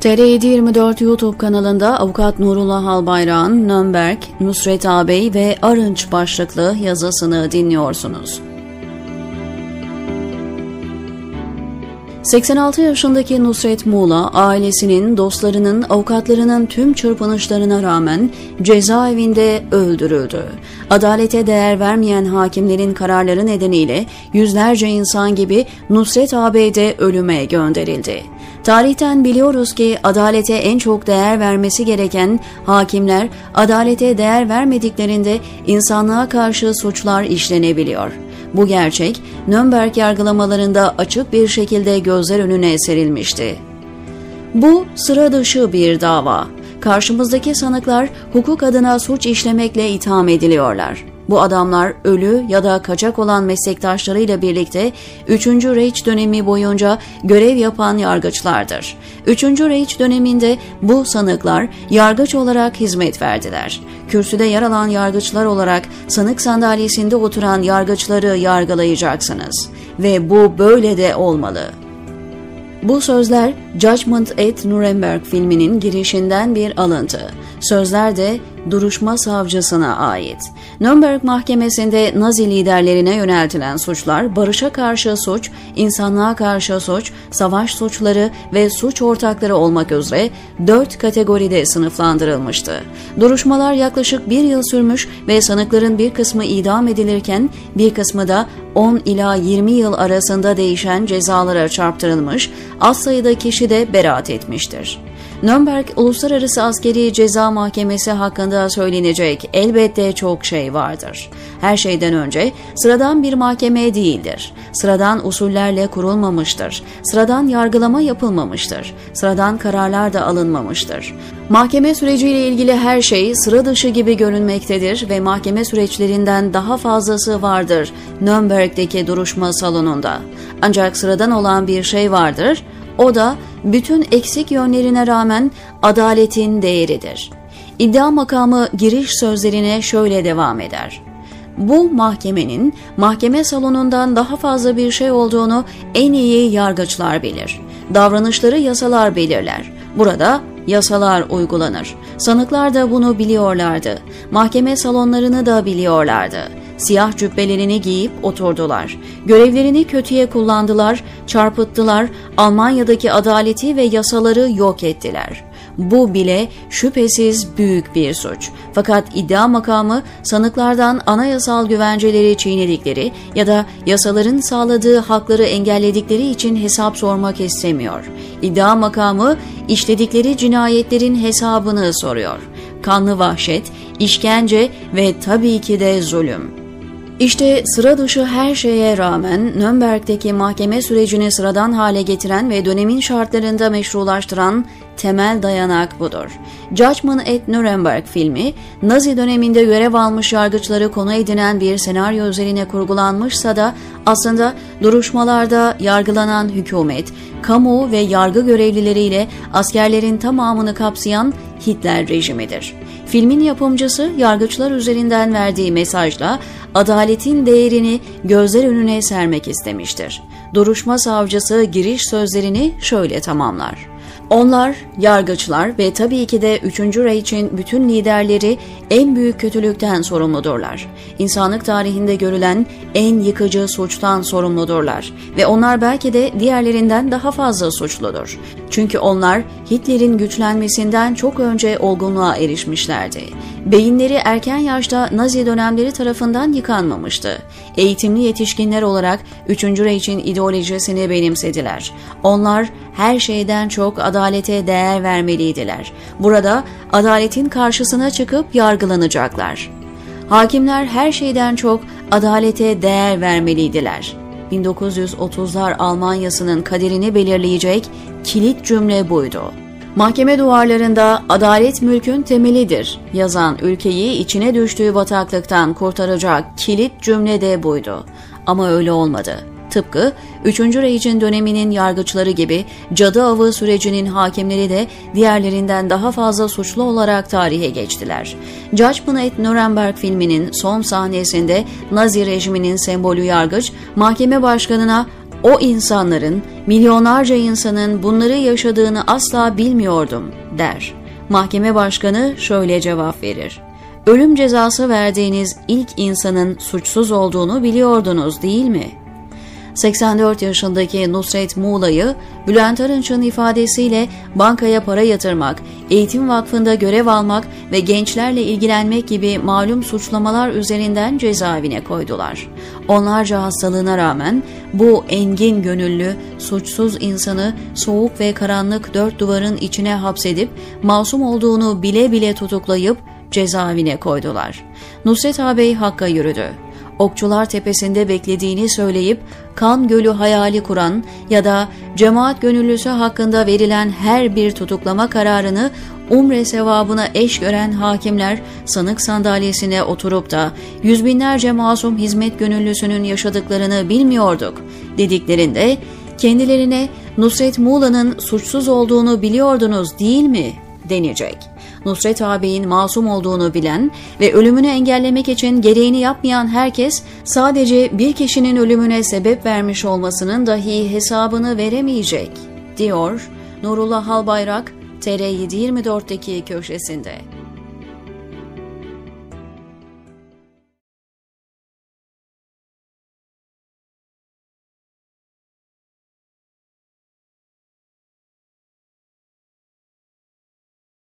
TR724 YouTube kanalında avukat Nurullah Albayrak'ın Nürnberg, Nusret Ağabey ve Arınç başlıklı yazısını dinliyorsunuz. 86 yaşındaki Nusret Muğla, ailesinin, dostlarının, avukatlarının tüm çırpınışlarına rağmen cezaevinde öldürüldü. Adalete değer vermeyen hakimlerin kararları nedeniyle yüzlerce insan gibi Nusret Ağabey de ölüme gönderildi. Tarihten biliyoruz ki adalete en çok değer vermesi gereken hakimler adalete değer vermediklerinde insanlığa karşı suçlar işlenebiliyor. Bu gerçek Nürnberg yargılamalarında açık bir şekilde gözler önüne serilmişti. Bu sıra dışı bir dava. Karşımızdaki sanıklar hukuk adına suç işlemekle itham ediliyorlar. Bu adamlar ölü ya da kaçak olan meslektaşlarıyla birlikte 3. Reich dönemi boyunca görev yapan yargıçlardır. 3. Reich döneminde bu sanıklar yargıç olarak hizmet verdiler. Kürsüde yer alan yargıçlar olarak sanık sandalyesinde oturan yargıçları yargılayacaksınız. Ve bu böyle de olmalı. Bu sözler Judgment at Nuremberg filminin girişinden bir alıntı. Sözler de duruşma savcısına ait. Nürnberg Mahkemesi'nde Nazi liderlerine yöneltilen suçlar, barışa karşı suç, insanlığa karşı suç, savaş suçları ve suç ortakları olmak üzere dört kategoride sınıflandırılmıştı. Duruşmalar yaklaşık bir yıl sürmüş ve sanıkların bir kısmı idam edilirken bir kısmı da 10 ila 20 yıl arasında değişen cezalara çarptırılmış, az sayıda kişi de beraat etmiştir. Nürnberg Uluslararası Askeri Ceza Mahkemesi hakkında söylenecek elbette çok şey vardır. Her şeyden önce sıradan bir mahkeme değildir. Sıradan usullerle kurulmamıştır. Sıradan yargılama yapılmamıştır. Sıradan kararlar da alınmamıştır. Mahkeme süreciyle ilgili her şey sıra dışı gibi görünmektedir ve mahkeme süreçlerinden daha fazlası vardır Nürnberg'deki duruşma salonunda. Ancak sıradan olan bir şey vardır, o da bütün eksik yönlerine rağmen adaletin değeridir. İddia makamı giriş sözlerine şöyle devam eder. Bu mahkemenin mahkeme salonundan daha fazla bir şey olduğunu en iyi yargıçlar bilir. Davranışları yasalar belirler. Burada yasalar uygulanır. Sanıklar da bunu biliyorlardı. Mahkeme salonlarını da biliyorlardı. Siyah cübbelerini giyip oturdular. Görevlerini kötüye kullandılar, çarpıttılar, Almanya'daki adaleti ve yasaları yok ettiler. Bu bile şüphesiz büyük bir suç. Fakat iddia makamı sanıklardan anayasal güvenceleri çiğnedikleri ya da yasaların sağladığı hakları engelledikleri için hesap sormak istemiyor. İddia makamı işledikleri cinayetlerin hesabını soruyor. Kanlı vahşet, işkence ve tabii ki de zulüm. İşte sıra dışı her şeye rağmen Nürnberg'deki mahkeme sürecini sıradan hale getiren ve dönemin şartlarında meşrulaştıran temel dayanak budur. Judgment at Nuremberg filmi, Nazi döneminde görev almış yargıçları konu edinen bir senaryo üzerine kurgulanmışsa da aslında duruşmalarda yargılanan hükümet, kamu ve yargı görevlileriyle askerlerin tamamını kapsayan Hitler rejimidir. Filmin yapımcısı yargıçlar üzerinden verdiği mesajla adaletin değerini gözler önüne sermek istemiştir. Duruşma savcısı giriş sözlerini şöyle tamamlar. Onlar, yargıçlar ve tabii ki de 3. Reich'in bütün liderleri en büyük kötülükten sorumludurlar. İnsanlık tarihinde görülen en yıkıcı suçtan sorumludurlar ve onlar belki de diğerlerinden daha fazla suçludur. Çünkü onlar Hitler'in güçlenmesinden çok önce olgunluğa erişmişlerdi. Beyinleri erken yaşta Nazi dönemleri tarafından yıkanmamıştı. Eğitimli yetişkinler olarak 3. Reich'in ideolojisini benimsediler. Onlar her şeyden çok adalete değer vermeliydiler. Burada adaletin karşısına çıkıp yargılanacaklar. Hakimler her şeyden çok adalete değer vermeliydiler. 1930'lar Almanyası'nın kaderini belirleyecek kilit cümle buydu. Mahkeme duvarlarında adalet mülkün temelidir yazan ülkeyi içine düştüğü bataklıktan kurtaracak kilit cümle de buydu. Ama öyle olmadı. Tıpkı 3. Reich'in döneminin yargıçları gibi cadı avı sürecinin hakimleri de diğerlerinden daha fazla suçlu olarak tarihe geçtiler. Judgment at Nuremberg filminin son sahnesinde Nazi rejiminin sembolü yargıç mahkeme başkanına o insanların, milyonlarca insanın bunları yaşadığını asla bilmiyordum der. Mahkeme başkanı şöyle cevap verir. Ölüm cezası verdiğiniz ilk insanın suçsuz olduğunu biliyordunuz değil mi?'' 84 yaşındaki Nusret Muğla'yı Bülent Arınç'ın ifadesiyle bankaya para yatırmak, eğitim vakfında görev almak ve gençlerle ilgilenmek gibi malum suçlamalar üzerinden cezaevine koydular. Onlarca hastalığına rağmen bu engin gönüllü, suçsuz insanı soğuk ve karanlık dört duvarın içine hapsedip masum olduğunu bile bile tutuklayıp cezaevine koydular. Nusret ağabey Hakk'a yürüdü. Okçular Tepesi'nde beklediğini söyleyip kan gölü hayali kuran ya da cemaat gönüllüsü hakkında verilen her bir tutuklama kararını umre sevabına eş gören hakimler sanık sandalyesine oturup da yüz binlerce masum hizmet gönüllüsünün yaşadıklarını bilmiyorduk dediklerinde kendilerine Nusret Muğla'nın suçsuz olduğunu biliyordunuz değil mi denecek. Nusret ağabeyin masum olduğunu bilen ve ölümünü engellemek için gereğini yapmayan herkes sadece bir kişinin ölümüne sebep vermiş olmasının dahi hesabını veremeyecek, diyor Nurullah Halbayrak TR724'deki köşesinde.